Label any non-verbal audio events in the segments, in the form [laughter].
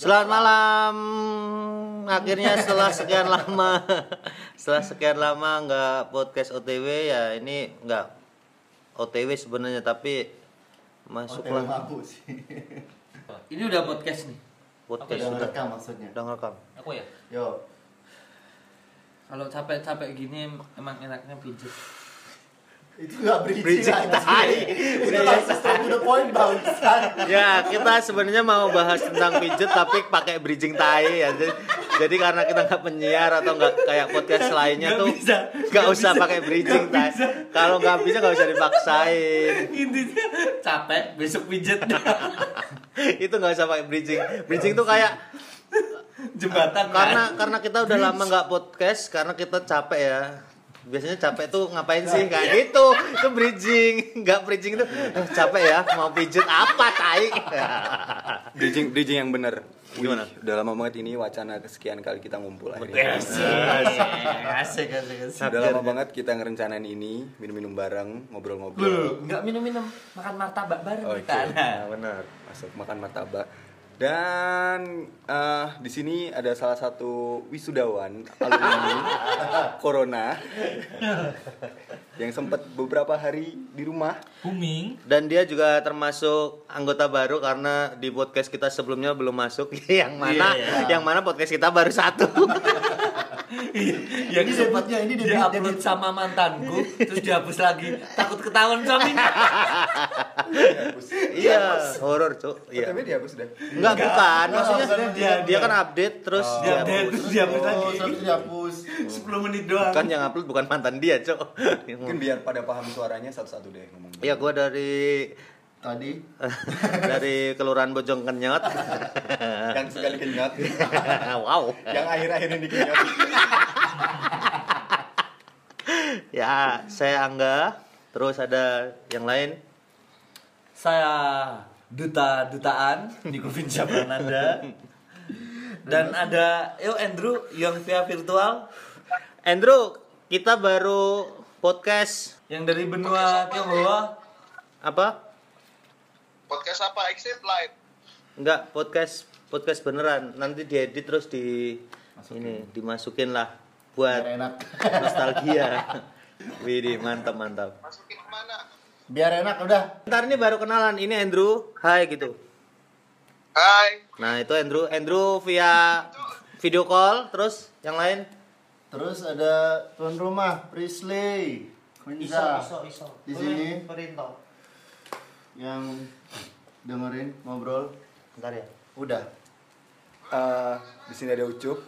Selamat malam. Akhirnya setelah sekian lama, [laughs] setelah sekian lama nggak podcast OTW ya ini nggak OTW sebenarnya tapi masuklah mampu sih. Ini udah podcast nih. podcast Udah sudah rekam maksudnya. udah ngerekam. Aku ya. Yo. Kalau capek-capek gini emang enaknya pijet. Itu gak bridging, Bridging tai. Itu langsung straight to the point bangsat. Ya kita sebenarnya mau bahas tentang pijet tapi pakai bridging tai ya. Jadi, jadi karena kita nggak penyiar atau nggak kayak podcast lainnya Nggak tuh nggak usah pakai bridging tai. Kalau nggak bisa nggak usah dipaksain. Intinya capek besok pijet. [laughs] Itu nggak usah pakai bridging. Bridging tuh kayak Jembatan karena kan? karena kita udah lama nggak podcast karena kita capek ya biasanya capek tuh ngapain sih? Kayak gitu. Itu bridging. Nggak bridging tuh "Eh, capek ya. Mau pijet apa tai? [laughs] Bridging bridging yang bener Gimana? Wih, udah lama banget ini wacana kesekian kali kita ngumpul akhirnya. Asik, asik, asik, asik. udah lama banget kita ngerencanain ini minum-minum bareng ngobrol-ngobrol. Nggak minum-minum, makan martabak bareng. Oke. kita. nah benar. Masuk makan martabak dan eh, di sini ada salah satu wisudawan alumni [laughs] corona yang sempat beberapa hari di rumah Booming. dan dia juga termasuk anggota baru karena di podcast kita sebelumnya belum masuk [laughs] yang mana Iya, iya. yang mana podcast kita baru satu [laughs] yang Ini sempat debutnya, ini dia debut- upload sama mantanku, terus dihapus lagi. Takut ketahuan suaminya. Iya horor cuk iya OTW dihapus deh Enggak, bukan. Maksudnya dia dia- kan update terus Dia dia update, terus dihapus Oh, lagi. terus dihapus. 10 menit doang. kan yang upload bukan mantan dia, Cok. mungkin biar pada paham suaranya satu-satu deh ngomong Ya gua dari Tadi [laughs] dari Kelurahan Bojong Kenyot. [laughs] yang sekali kenyot [laughs] wow. yang akhir-akhir ini kenyot Ya, saya Angga. Terus ada yang lain. Saya duta-dutaan di Kuvinca Prananda. Dan ada yo Andrew yang via virtual Andrew, kita baru podcast yang dari benua Tionghoa. apa? Podcast apa? Exit Live. Enggak, podcast podcast beneran. Nanti diedit terus di ini dimasukin lah buat biar enak. nostalgia. Widih, mantap mantap. Masukin ke mana? Biar enak udah. Ntar ini baru kenalan, ini Andrew, hai gitu. Hai. Nah itu Andrew, Andrew via video call, terus yang lain? Terus ada tuan rumah Prisley. Quinza. Di sini yang dengerin ngobrol. Bentar ya. Udah. Eh, di sini ada ucup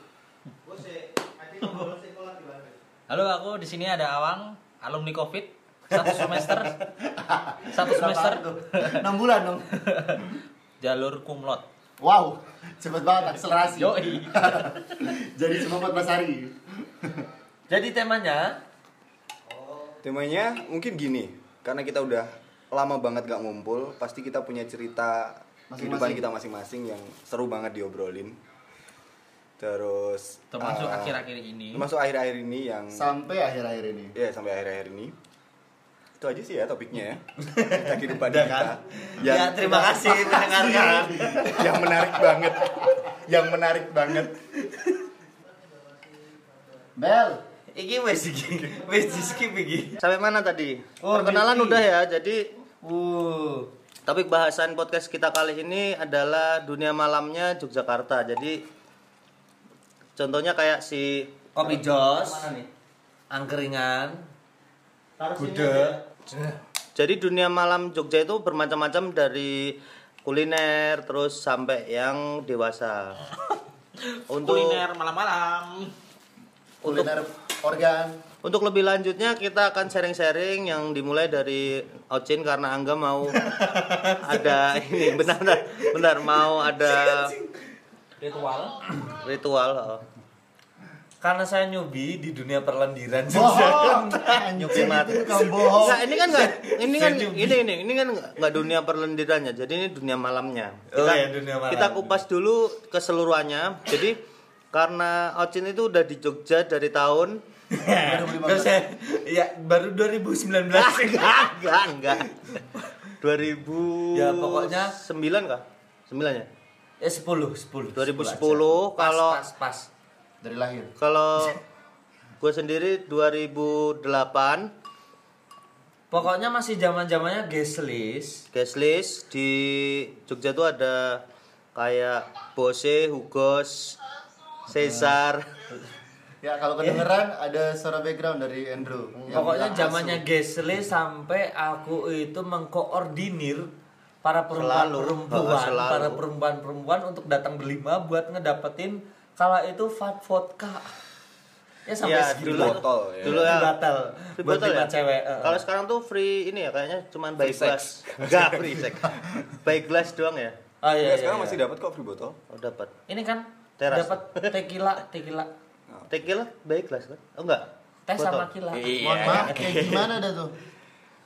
Halo, aku di sini ada Awang, alumni Covid, satu semester, satu semester? 6 bulan dong. jalur kumlot. Wow, cepet banget akselerasi. Yoi. [laughs] Jadi cuma 14 hari. Jadi temanya Temanya mungkin gini, karena kita udah lama banget gak ngumpul, pasti kita punya cerita Masing-masing. kehidupan kita masing-masing yang seru banget diobrolin. Terus termasuk eh, akhir-akhir ini. termasuk akhir-akhir ini yang Sampai akhir-akhir ini. ya sampai akhir-akhir ini. Itu aja sih ya topiknya ya. [laughs] Cerita kehidupan kita. Yang, Ya, terima kasih [laughs] mendengarkan. yang menarik banget. Yang menarik banget. Bel, Iki wes iki, wes di skip iki. Sampai mana tadi? Oh, Perkenalan udah ya, jadi Uh, topik bahasan podcast kita kali ini adalah dunia malamnya Yogyakarta. Jadi contohnya kayak si kopi jos, Mana nih? Jadi dunia malam Jogja itu bermacam-macam dari kuliner terus sampai yang dewasa. [laughs] Untuk kuliner malam-malam. untuk kuliner organ. untuk lebih lanjutnya kita akan sharing-sharing yang dimulai dari Ocin karena Angga mau [laughs] ada ini benar, benar mau ada Ritual. ritual. oh. Karena saya newbie di dunia perlendiran Bohong. Nyuci mati. Itu kamu bohong. Nah, ini kan enggak ini kan Saya ini ini ini kan enggak dunia perlendirannya. Jadi ini dunia malamnya. Oh iya, dunia malam. Kita kupas dulu keseluruhannya. Jadi karena Ocin itu udah di Jogja dari tahun Gak usah, ya baru 2019 enggak, enggak, enggak. 2000 Ya, pokoknya- 9 kah? 9 ya? Eh 10, 10. 2010, aja. Pas, kalau- pas, pas. Dari lahir. Kalau gue sendiri 2008 Pokoknya masih zaman-zamannya Geslis. guest list di Jogja tuh ada kayak Bose, Hugos, Cesar. [laughs] Ya kalau kedengeran ada suara background dari Andrew. Pokoknya zamannya asu. Geslis sampai aku itu mengkoordinir para Selalu. perempuan-perempuan, selalu. para perempuan-perempuan untuk datang berlima buat ngedapetin kala itu fat vodka. Ya sampai Ya, segitu. dulu botol ya. Dulu Free ya. Free buat ya? cewek. eh. Kalau sekarang tuh free ini ya kayaknya cuman by Free glass. Enggak free sex. by glass doang ya. Oh iya, Ya, iya, sekarang iya. masih dapat kok free botol. Oh, dapat. Ini kan Teras. dapat tequila, tequila. Tequila by glass kan? Oh enggak. Teh Botol. sama kila. Iya. Mohon maaf, kayak gimana dah tuh?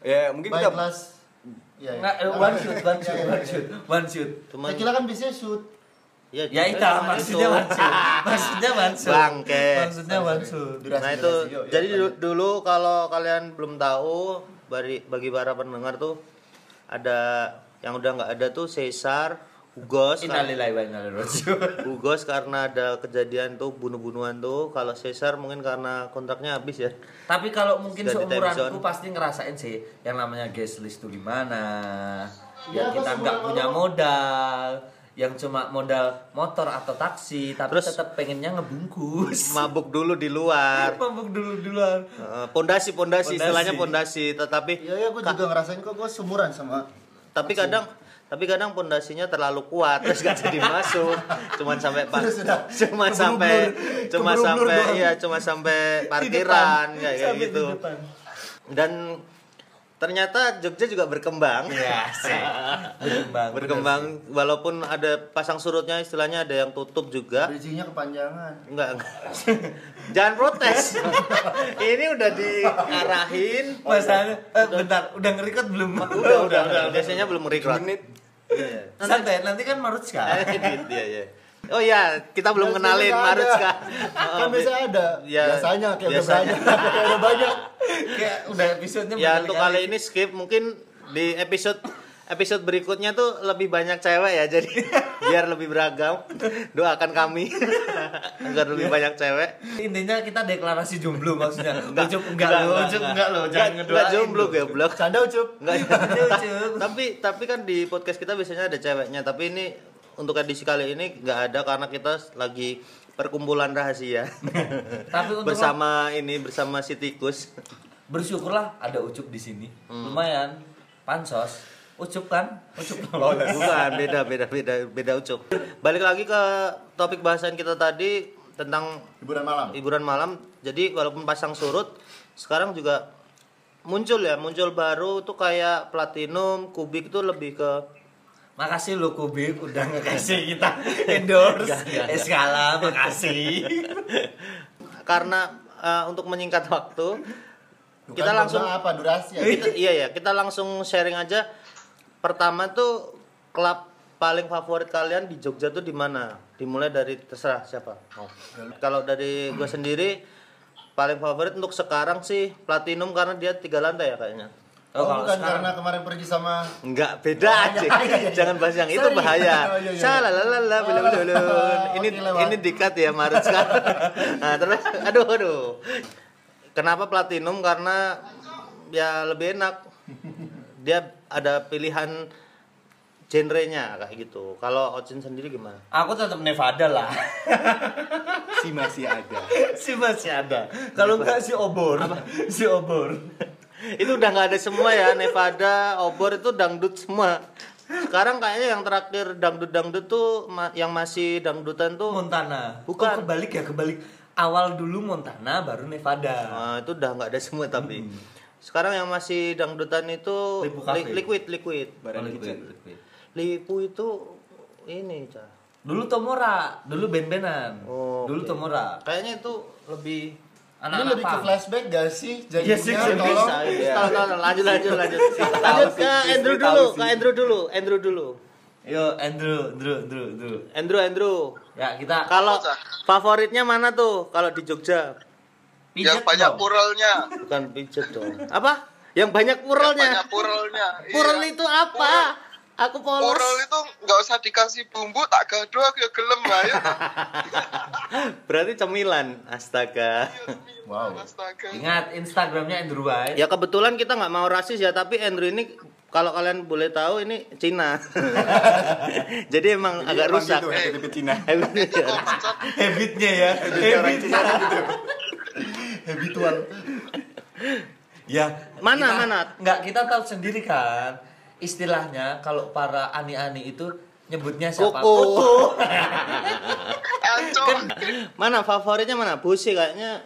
Ya, mungkin By kita class. Ya, ya. Enggak, eh, one shoot, one shoot, Ya, ya, one shoot, one shoot. Cuman Tequila kan biasanya shoot. Ya, Ya itu maksudnya shoot. Maksudnya shoot. Bangke. Maksudnya. Durasi, Nah itu durasi. Yuk, yuk, jadi du- dulu kalau kalian belum tahu bagi bagi para pendengar tuh ada yang udah nggak ada tuh Caesar, Hugos, Innalillahi wa inna ilaihi raji'un. [laughs] Hugos karena ada kejadian tuh bunuh-bunuhan tuh. Kalau Caesar mungkin karena kontraknya habis ya. Tapi kalau mungkin Sudah seumuranku pasti ngerasain sih yang namanya guest list tuh gimana. Ya, Yang kita nggak punya modal, yang cuma modal motor atau taksi, tapi Terus- tetap pengennya ngebungkus. [laughs] Mabuk dulu di luar. Mabuk dulu duluan. Eh, Pondasi, pondasi, Pondasi. istilahnya pondasi. Tetapi Iya, ya gue juga ngerasain kok gue seumuran sama tapi kadang tapi kadang pondasinya terlalu kuat terus gak jadi masuk cuman sampai sudah. cuman sampai cuma sampai iya cuma sampai Di parkiran kayak di gitu dan ternyata Jogja juga berkembang Iya, sih. [laughs] Berkembang. berkembang walaupun ada pasang surutnya istilahnya ada yang tutup juga bridgingnya kepanjangan. enggak, enggak. [laughs] jangan protes [laughs] ini udah diarahin Masalahnya, eh, bentar, udah ngerecord belum? udah udah udah biasanya belum record menit. Iya. Santai, nanti kan Maruska. Gitu, iya, iya. Oh iya, kita belum kenalin Biasanya Marut ada. kan. Kan biasanya ada. Ya, biasanya kayak biasanya. udah banyak. kayak udah banyak. Kayak udah episodenya Ya untuk kali ini skip mungkin di episode episode berikutnya tuh lebih banyak cewek ya jadi [laughs] biar lebih beragam doakan kami [laughs] agar lebih banyak cewek Intinya kita deklarasi jomblo maksudnya. Enggak, Ucup enggak enggak, lo, Ucup enggak. lo, jangan Enggak- jomblo lo. goblok Canda ucup. enggak Ucup. tapi tapi kan di podcast kita biasanya ada ceweknya tapi ini untuk edisi kali ini nggak ada karena kita lagi perkumpulan rahasia Tapi untuk bersama ini bersama si tikus bersyukurlah ada Ucup di sini. Hmm. Lumayan pansos. Ucup kan? Ucup [laughs] Bukan, beda beda beda beda ucup. Balik lagi ke topik bahasan kita tadi tentang Hiburan malam. hiburan malam. Jadi walaupun pasang surut, sekarang juga muncul ya, muncul baru tuh kayak platinum, kubik itu lebih ke Makasih lo Kubik udah ngekasih [laughs] kita endorse. Eskala, makasih. [laughs] karena eh, untuk menyingkat waktu Bukan kita langsung apa durasi ya. kita, iya ya, kita langsung sharing aja. Pertama tuh klub paling favorit kalian di Jogja tuh di mana? Dimulai dari terserah siapa. mau. Kalau dari gue sendiri paling favorit untuk sekarang sih Platinum karena dia tiga lantai ya kayaknya. Oh, kalau bukan sekarang- karena kemarin pergi sama Enggak, beda Oh, aja. iya, iya, iya. Jangan bahas yang itu Sorry. bahaya. [laughs] Oh, iya, iya. Salalala, belum belum belum. Ini lewat. ini dikat ya Maret sekarang. [laughs] Nah, terus aduh aduh. Kenapa platinum? Karena ya lebih enak. Dia ada pilihan genrenya kayak gitu. Kalau Ocin sendiri gimana? Aku tetap Nevada lah. [laughs] Si masih ada. si masih ada. Kalau enggak si obor. Si obor. itu udah nggak ada semua ya Nevada, Obor itu dangdut semua. Sekarang kayaknya yang terakhir dangdut-dangdut tuh yang masih dangdutan tuh Montana. Bukan. Oh, kebalik ya, kebalik. Awal dulu Montana, baru Nevada. Nah, itu udah nggak ada semua tapi. Sekarang yang masih dangdutan itu li- liquid liquid. Barang Oh, liquid, liquid. Lipu itu ini, Cah. Dulu Tomora, dulu band-bandan. Oh, dulu oke. Tomora. Kayaknya itu lebih ini Anak-anak lebih ke flashback gak sih? Jadinya Iya sih, tolong. bisa. Iya. Tahu, tahu, tahu. Lanjut lanjut lanjut. Lanjut sih, ke Andrew dulu, sih. ke Andrew dulu, Andrew dulu. Yo, Andrew, Andrew, Andrew, Andrew. Andrew Andrew. Ya, kita Kalau favoritnya mana tuh kalau di Jogja? yang pijet banyak dong. purelnya. Bukan pijet dong. Apa? Yang banyak Yang purelnya. banyak purelnya. Purel Iya. itu apa? Aku polos. Moral itu nggak usah dikasih bumbu, tak gado aku ya gelem ayo. [laughs] Berarti cemilan. Astaga. Wow. Astaga. Ingat Instagramnya Andrew White. Ya kebetulan kita nggak mau rasis ya, tapi Andrew ini kalau kalian boleh tahu ini Cina. [laughs] Jadi emang Jadi agak rusak. gitu, [laughs] habit Cina. Bangsat. Habitnya ya. Orang Cina gitu. [laughs] Habitual. Ya. Mana, kita- mana? Enggak, kita tahu sendiri kan. Istilahnya kalau para ani-ani itu nyebutnya siapa? Kuku. Ancur. Mana favoritnya mana? Busi kayaknya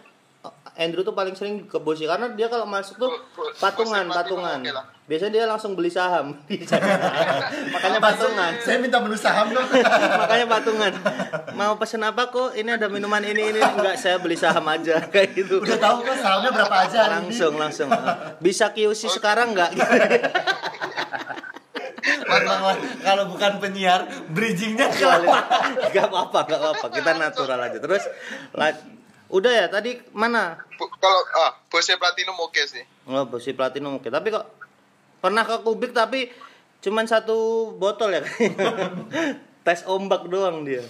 Andrew tuh paling sering ke Busi karena dia kalau masuk tuh patungan, Busi patungan. Biasanya dia langsung beli saham. [laughs] Makanya patungan. Saya minta menu saham dong. [laughs] Makanya patungan. Mau pesen apa kok? Ini ada minuman ini ini enggak saya beli saham aja [laughs] kayak gitu. Udah tahu kok sahamnya berapa aja hari ini. langsung langsung bisa QC sekarang nggak Memang lah, kalau bukan penyiar, bridgingnya nggak apa-apa nggak apa-apa kita natural aja terus la- udah ya tadi mana Bu- Kalau ah, bosnya platinum oke sih. oh besi platinum oke tapi kok pernah ke kubik tapi cuman satu botol ya. [laughs] Tes ombak doang dia.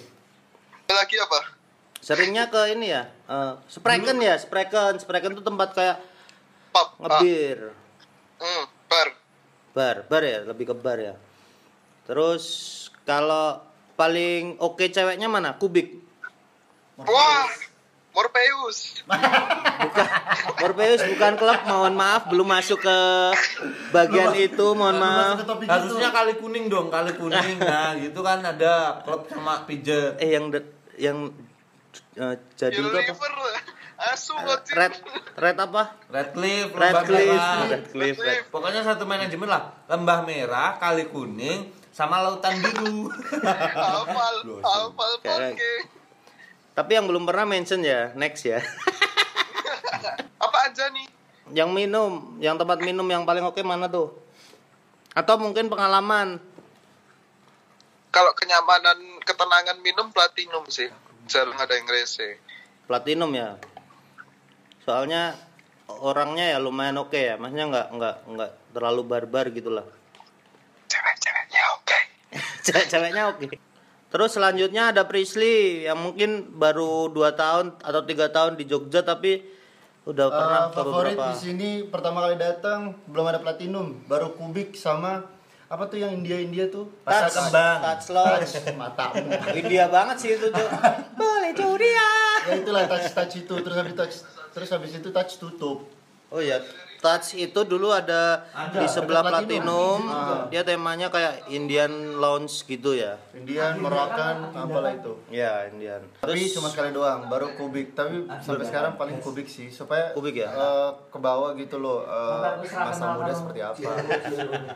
Lagi apa? seringnya ke ini ya eh, spreken ya spreken. Spreken tuh tempat kayak Pop. Ah, ngebir. Hmm, bar. bar bar ya lebih ke bar ya. Terus kalau paling oke ceweknya mana? Kubik. Wah, Morpheus. Morpheus bukan klub mohon maaf belum masuk ke bagian itu mohon maaf Harusnya kali kuning dong, kali kuning. Nah, gitu kan ada klub sama pijet. eh yang yang eh, jadi itu apa. Asu kocil. red red apa Redcliffe, red Lembah cliff Merah. red cliff red Pokoknya satu manajemen lah, Lembah Merah, Kali Kuning, sama Lautan Biru. Hafal, oke. Tapi yang belum pernah mention ya next ya [laughs] Apa aja nih? yang minum yang tempat minum yang paling oke mana tuh atau mungkin pengalaman Kalau kenyamanan, ketenangan minum platinum sih. Jarang ada yang rese. platinum ya soalnya orangnya ya lumayan oke ya maksudnya nggak nggak nggak terlalu barbar gitulah Cewek-ceweknya oke. [laughs] cewek-ceweknya oke terus selanjutnya ada Prisley yang mungkin baru 2 tahun atau tiga tahun di Jogja tapi udah pernah Eh, ke favorit beberapa. di sini pertama kali datang belum ada platinum, baru kubik sama apa tuh yang India India tuh? Touch, Kembang. touch lodge matamu. [laughs] India banget sih itu tuh [laughs] boleh curi ya ya itulah touch touch itu terus habis touch terus habis itu touch tutup. oh ya touch itu dulu ada, di sebelah ada platinum, Platinum. Ah. dia temanya kayak Indian lounge gitu ya Indian, Moroccan, apalah itu. ya Indian Tapi cuma sekali doang, baru kubik. Tapi sampai sekarang paling kubik sih, supaya Kubik ya? eh, ke bawah gitu loh, eh, masa muda seperti apa,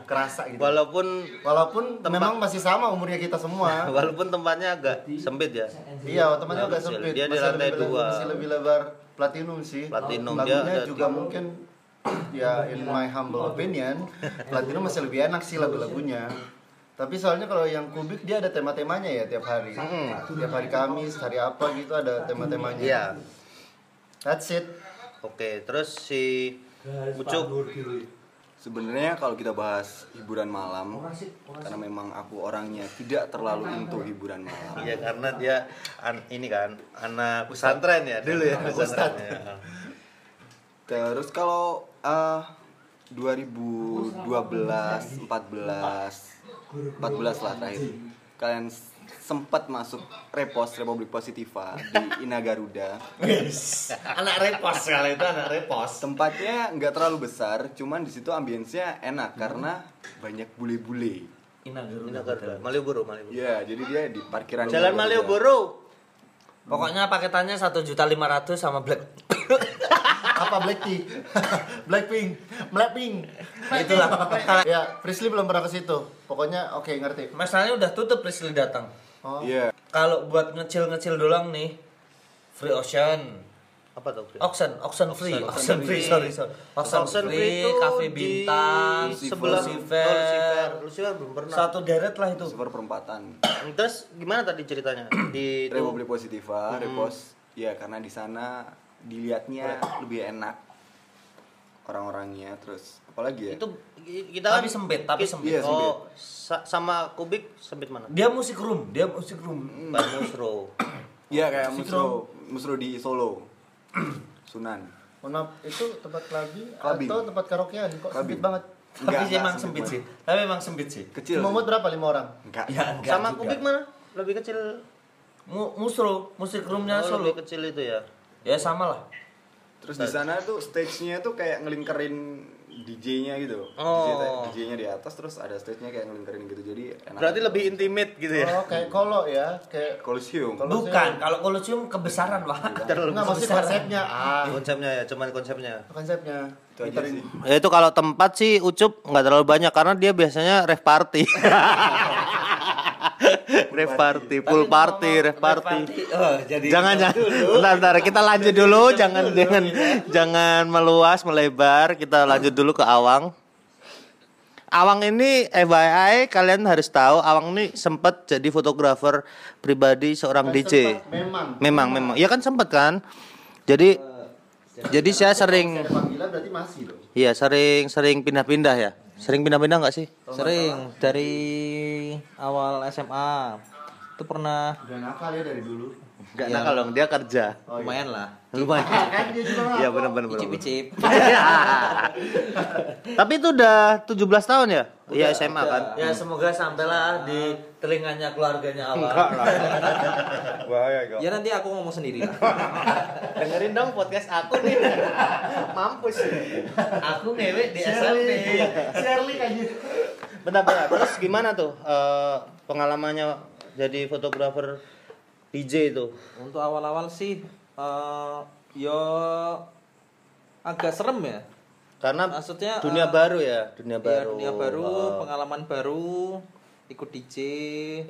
kerasa gitu. walaupun Walaupun memang masih sama umurnya kita semua. [laughs] walaupun tempatnya agak sempit ya iya, temannya agak sempit. Dia di masih lantai lebih, dua. Masih lebih lebar platinum sih. Platinum, dia Lagunya ada juga mungkin ya in my humble opinion, platinum masih lebih enak sih lagu-lagunya. Tapi soalnya kalau yang kubik dia ada tema-temanya ya tiap hari. Tiap hari Kamis, hari apa gitu ada tema-temanya. iya That's it. oke terus si Ucuk Sebenarnya kalau kita bahas hiburan malam, karena memang aku orangnya tidak terlalu into hiburan malam. Iya karena dia an- ini kan anak pesantren ya dulu ya pesantren. ya. Terus kalau eh 2012, 14, 14 lah terakhir. Kalian sempat masuk Repos Republik Positiva di [laughs] Ina Garuda. anak repos kali itu anak repos. Tempatnya nggak terlalu besar, cuman di situ ambience-nya enak karena banyak bule-bule. Ini Inagarudha. Garuda. Malioboro, Malioboro. Iya, jadi dia di parkiran Jalan Ina Garuda. Malioboro. Pokoknya paketannya satu juta lima ratus sama black. [coughs] [coughs] Apa Black Tea? [laughs] Blackpink, Blackpink. Itulah. ya, Prisley belum pernah ke situ. Pokoknya oke ngerti. Masalahnya udah tutup Priscil datang. Oh. Iya. Kalau buat ngecil-ngecil doang nih, free ocean, Apa tuh? Auction, auction free, auction free, sorry sorry, auction, Auction free, free itu cafe di bintang, sebelah Lucifer, Oh, Lucifer. Lucifer belum pernah. satu deret lah itu. Super perempatan. [clears throat] Terus gimana tadi ceritanya? Di Republik Positiva, Repos. Ya, karena di sana dilihatnya lebih enak. orang-orangnya terus apalagi ya Itu kita kan Tapi sempit, tapi sempit. Iya, sempit. Oh, sa- sama kubik sempit mana? Dia musik room, dia musik room. Ban Musro. [coughs] Iya kayak musro musro di Solo [coughs] Sunan maaf, itu tempat clubbing Clubbing. atau tempat karaokean kok Clubbing. sempit banget. Tapi Enggak, sih emang sempit sempit sih. Tapi emang sempit sih. kecil muat berapa? Lima orang? enggak Ya, enggak Sama juga. kubik mana? Lebih kecil. Mu- Musro, musik roomnya Oh, Solo. lebih kecil itu ya. Ya sama lah. terus di sana tuh stage-nya tuh kayak ngelingkerin DJ-nya gitu Oh. DJ-nya di atas terus ada stage-nya kayak ngelingkerin gitu jadi enak Berarti lebih intimate gitu ya. Oh, kayak kolo ya, kayak Kalau Bukan, kalau Colosseum kebesaran, Pak. Terlalu Enggak, maksudnya konsepnya. Ah, konsepnya ya, cuman konsepnya. konsepnya. itu aja sih Ya itu kalau tempat sih Ucup nggak terlalu banyak karena dia biasanya rave party. [laughs] rave party, pool party, rave party. Oh, jadi Jangan jangan bentar, bentar kita lanjut dulu jangan jangan jangan meluas melebar kita lanjut dulu ke Awang. Awang ini FYI kalian harus tahu Awang ini sempat jadi fotografer pribadi seorang Kan DJ. sempat, Memang. Memang memang. Iya kan sempat kan. Jadi jadi saya sering. Iya sering sering pindah-pindah ya. Sering pindah-pindah nggak sih? Sering dari awal SMA itu pernah Udah nakal ya dari dulu. Enggak nakal dong, dia kerja. Oh, iya. lumayan lah. Lumayan. kan dia juga Iya ngapa? benar benar benar. Icip-icip. [laughs] Tapi itu udah 17 tahun ya? Iya SMA kan. Ya semoga sampailah di telinganya keluarganya awal. [laughs] bahaya kok Ya nanti aku ngomong sendiri. lah. [laughs] Dengerin dong podcast aku nih. Mampus. aku ngewe di SMP. Shirley. Kan gitu. Bentar bentar. Terus gimana tuh eh, pengalamannya jadi fotografer DJ itu? Untuk awal-awal sih eh yo agak serem ya. Karena Maksudnya dunia eh, baru ya, dunia Iya, baru. dunia baru, Oh. pengalaman baru, ikut DJ.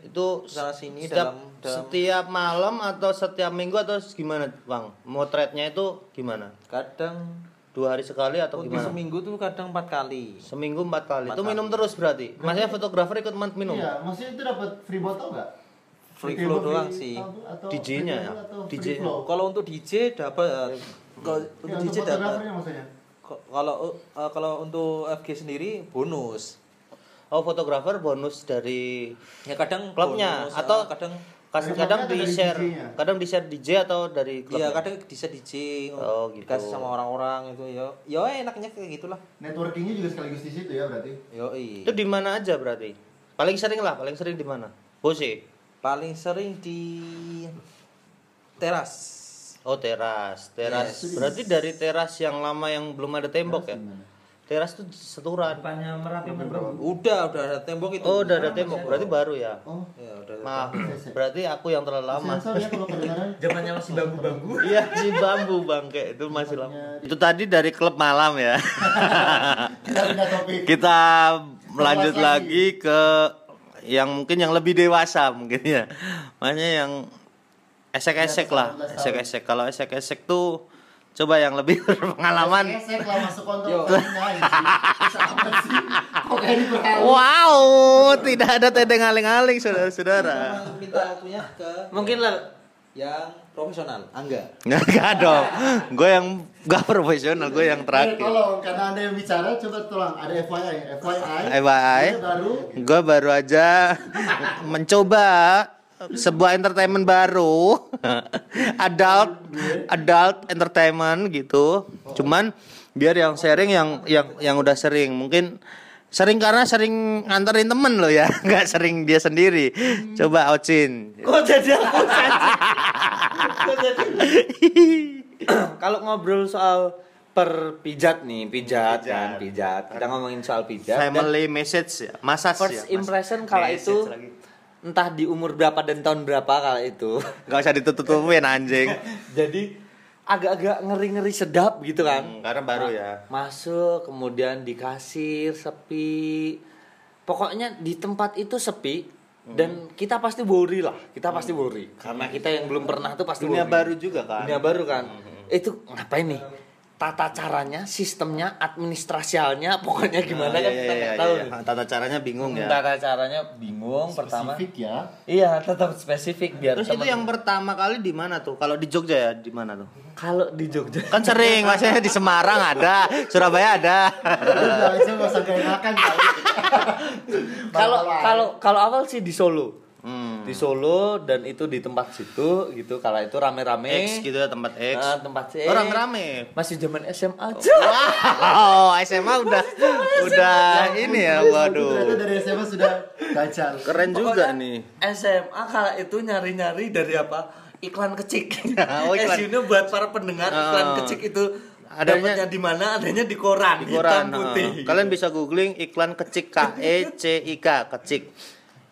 itu Sana sini setiap, dalam- dalam- setiap malam atau setiap minggu atau gimana bang motretnya itu gimana Kadang dua hari sekali atau untuk gimana seminggu tuh kadang empat kali. seminggu empat kali Empat itu minum terus berarti maksudnya fotografer ikut minum Iya, maksudnya itu dapat free botol nggak? Free flow doang sih. DJ-nya ya? DJ. Kalau untuk DJ dapat kalau Ya, untuk DJ dapat. Kalau eh, kalau untuk FG sendiri bonus. oh fotografer bonus dari Ya kadang Klubnya, bonus, atau kadang kadang atau di share DJ-nya? kadang di share DJ atau dari klub Iya kadang bisa DJ Oh, gitu. dikasih sama orang-orang itu ya ya enaknya kayak gitulah Networkingnya juga sekaligus di situ ya berarti. yo itu di mana aja berarti paling sering lah paling sering di mana Bose paling sering di teras oh teras teras Yes. berarti dari teras yang lama yang belum ada tembok ya teras tuh seturan bukannya merapi udah udah ada tembok itu Oh, udah ada tembok. Berarti baru ya. Oh, ya udah ada Maaf. Berarti aku yang terlalu lama. ya kalau kedengaran. [laughs] zamannya masih bambu-bambu Iya, si bambu bangke itu masih lama. Itu tadi dari klub malam ya. [laughs] Kita pindah topik. Kita lanjut lagi ke yang mungkin yang lebih dewasa mungkin ya. Makanya yang esek-esek lah, 18 tahun. esek-esek. Kalau esek-esek tuh coba yang lebih [laughs] berpengalaman. Esek lah masuk? Wow, tidak ada tedeng aling-aling saudara-saudara. minta waktunya ke mungkin lah yang profesional angga Nggak, [laughs] nggak dong. Gue yang gak profesional, gue yang Eh, terakhir. tolong karena anda yang bicara coba tolong ada FYI FYI FYI. Baru Gue baru aja mencoba sebuah entertainment baru, [laughs] adult, adult entertainment gitu. Cuman biar yang sharing yang yang yang udah sering, mungkin sering karena sering nganterin temen loh ya, [laughs] nggak sering dia sendiri. Coba Ocin. kok jadi aku [laughs] kalau ngobrol soal perpijat nih pijat, kan pijat kita ngomongin soal pijat dan Family message ya, masas first ya. impression kala itu lagi. entah di umur berapa dan tahun berapa kala itu Gak usah ditutup-tutupin anjing. [laughs] jadi agak-agak ngeri-ngeri sedap gitu kan. Hmm, karena baru ya. masuk kemudian di kasir sepi. Pokoknya di tempat itu sepi dan kita pasti worry lah. Kita pasti worry. Karena kita yang belum pernah tuh pasti Dunia worry. baru juga kan. dunia baru kan? Itu ngapain nih tata caranya, sistemnya, administrasialnya, [laughs] pokoknya gimana Ah, kan iya, kita iya, nggak iya, tahu. iya. nih. Tata caranya bingung ya. Tata caranya bingung pertama. Spesifik ya. Iya, tetap spesifik biar Terus itu yang pertama kali di mana tuh? Kalau di Jogja ya di mana tuh? kalau di Jogja Kan sering, maksudnya di Semarang ada, Surabaya ada. [laughs] Kalau kalau kalau awal sih di Solo. Hmm. Di Solo dan itu di tempat situ gitu. Kalau itu rame-rame. X gitu ya tempat X. Ah, tempat X. Orang rame. Masih zaman SMA aja. Wow, SMA udah udah ini ya, Ternyata waduh. dari SMA sudah gacal. Keren juga Pokoknya nih. SMA kala itu nyari-nyari dari apa? Iklan kecik. Oh, iklan. [laughs] SU-nya buat para pendengar iklan Oh. kecik itu Adanya- adanya di mana? Adanya di koran, Di koran. hitam putih. heeh. Kalian bisa googling iklan kecik K E C I K kecik.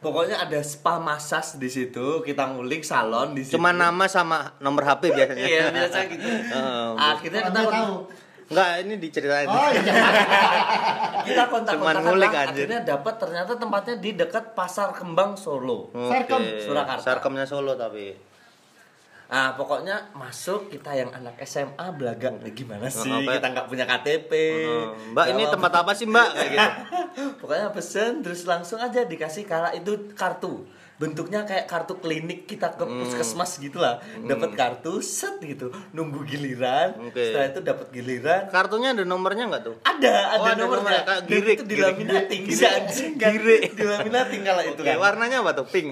Pokoknya ada spa massage di situ, kita ngulik salon di situ. Cuma nama sama nomor HP biasanya. Iya, biasa gitu. Heeh. Akhirnya kita tahu. Enggak, ini diceritain. Oh iya. [laughs] kita kontak Cuman kontakan ngulik, anjir. akhirnya dapat ternyata tempatnya di dekat Pasar Kembang Solo. Oke. Sarkem, Surakarta. Sarkemnya Solo tapi. Nah, pokoknya masuk kita yang anak SMA belaga Nah, gimana sih? Ya? Kita nggak punya KTP. Heeh. Mbak, ini Jawab. tempat apa sih, Mbak? [laughs] Kayak gitu. Pokoknya pesen terus langsung aja dikasih kala itu kartu. Bentuknya kayak kartu klinik kita ke Hmm. puskesmas gitu lah. Dapat kartu set gitu, nunggu giliran. Oke. Setelah itu dapat giliran. Kartunya ada nomornya nggak tuh? Ada, Oh, ada ada nomornya. Dan girik, itu dilaminating si anjing kan. Dilaminating kalau itu kan. warnanya apa tuh? Pink.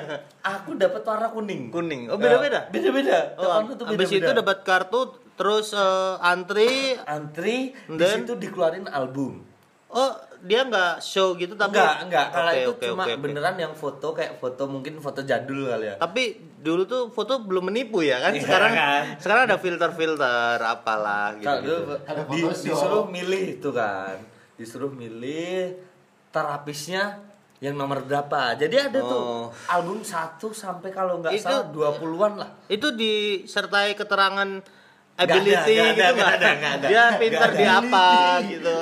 [laughs] Aku dapat warna kuning. Kuning. Oh, beda-beda. Beda-beda. Oh, Temanku tuh habis itu beda-beda. dapat kartu terus eh, antri antri di situ dikeluarin album. oh dia nggak show gitu tapi enggak, enggak. Kalau Oke, itu oke, cuma oke, oke. beneran yang foto kayak foto mungkin foto jadul kali ya. tapi dulu tuh foto belum menipu ya kan Iya, sekarang kan? sekarang ada filter-filter apalah gitu, Kalau dulu Ada di, disuruh milih itu kan. Disuruh milih terapisnya yang nomor berapa. Jadi ada Oh. tuh album 1 sampai kalau nggak Itu- salah 20-an lah. itu disertai keterangan Nggak ability nggak ada, gitu nggak ada, nggak ada. dia pinter di ada. apa gitu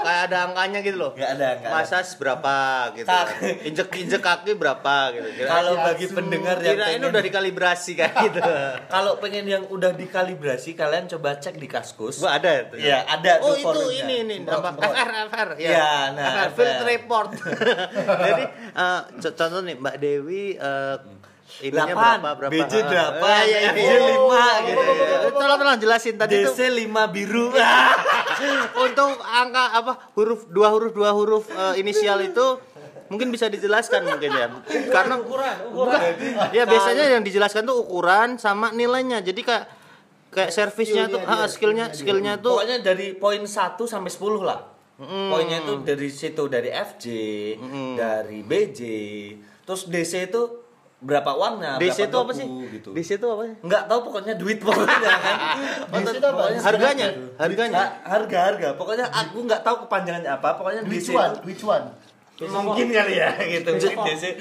kayak ada angkanya gitu loh Nggak ada, ada. masas berapa gitu Tak. injek injek kaki berapa gitu Kalau bagi pendengar yang kirain pengen- udah dikalibrasi kayak gitu [laughs] kalau pengen yang udah dikalibrasi kalian coba cek di Kaskus. gua ada tuh Iya, ada Oh itu forumnya. ini ini nama. FR FR ya. Iya, nah, FR FR. Field Report. [laughs] Jadi co- contoh nih Mbak Dewi eh ininya Delapan, berapa berapa? BJ Ah, delapan, ah, iya, iya, FJ iya. lima, gitu. Iya, iya. Tolong tolong jelasin tadi DC tuh 5 biru. [laughs] untuk angka apa huruf dua huruf dua huruf eh, inisial itu mungkin bisa dijelaskan mungkin ya karena ukuran ukuran ya biasanya yang dijelaskan tuh ukuran sama nilainya jadi kayak kayak servisnya tuh ah, skillnya skillnya tuh Pokoknya dari poin 1 sampai 10 lah. Poinnya itu dari situ dari FJ, dari BJ, terus DC itu berapa uangnya, DC itu berapa apa sih? gitu. DC itu apa sih? Enggak tahu pokoknya duit pokoknya kan. [laughs] DC itu apa? Pokoknya harganya? harganya? Ha- harga harga. Pokoknya aku nggak tahu kepanjangannya apa pokoknya Which DC one? Which one? mungkin kali ya [laughs] gitu.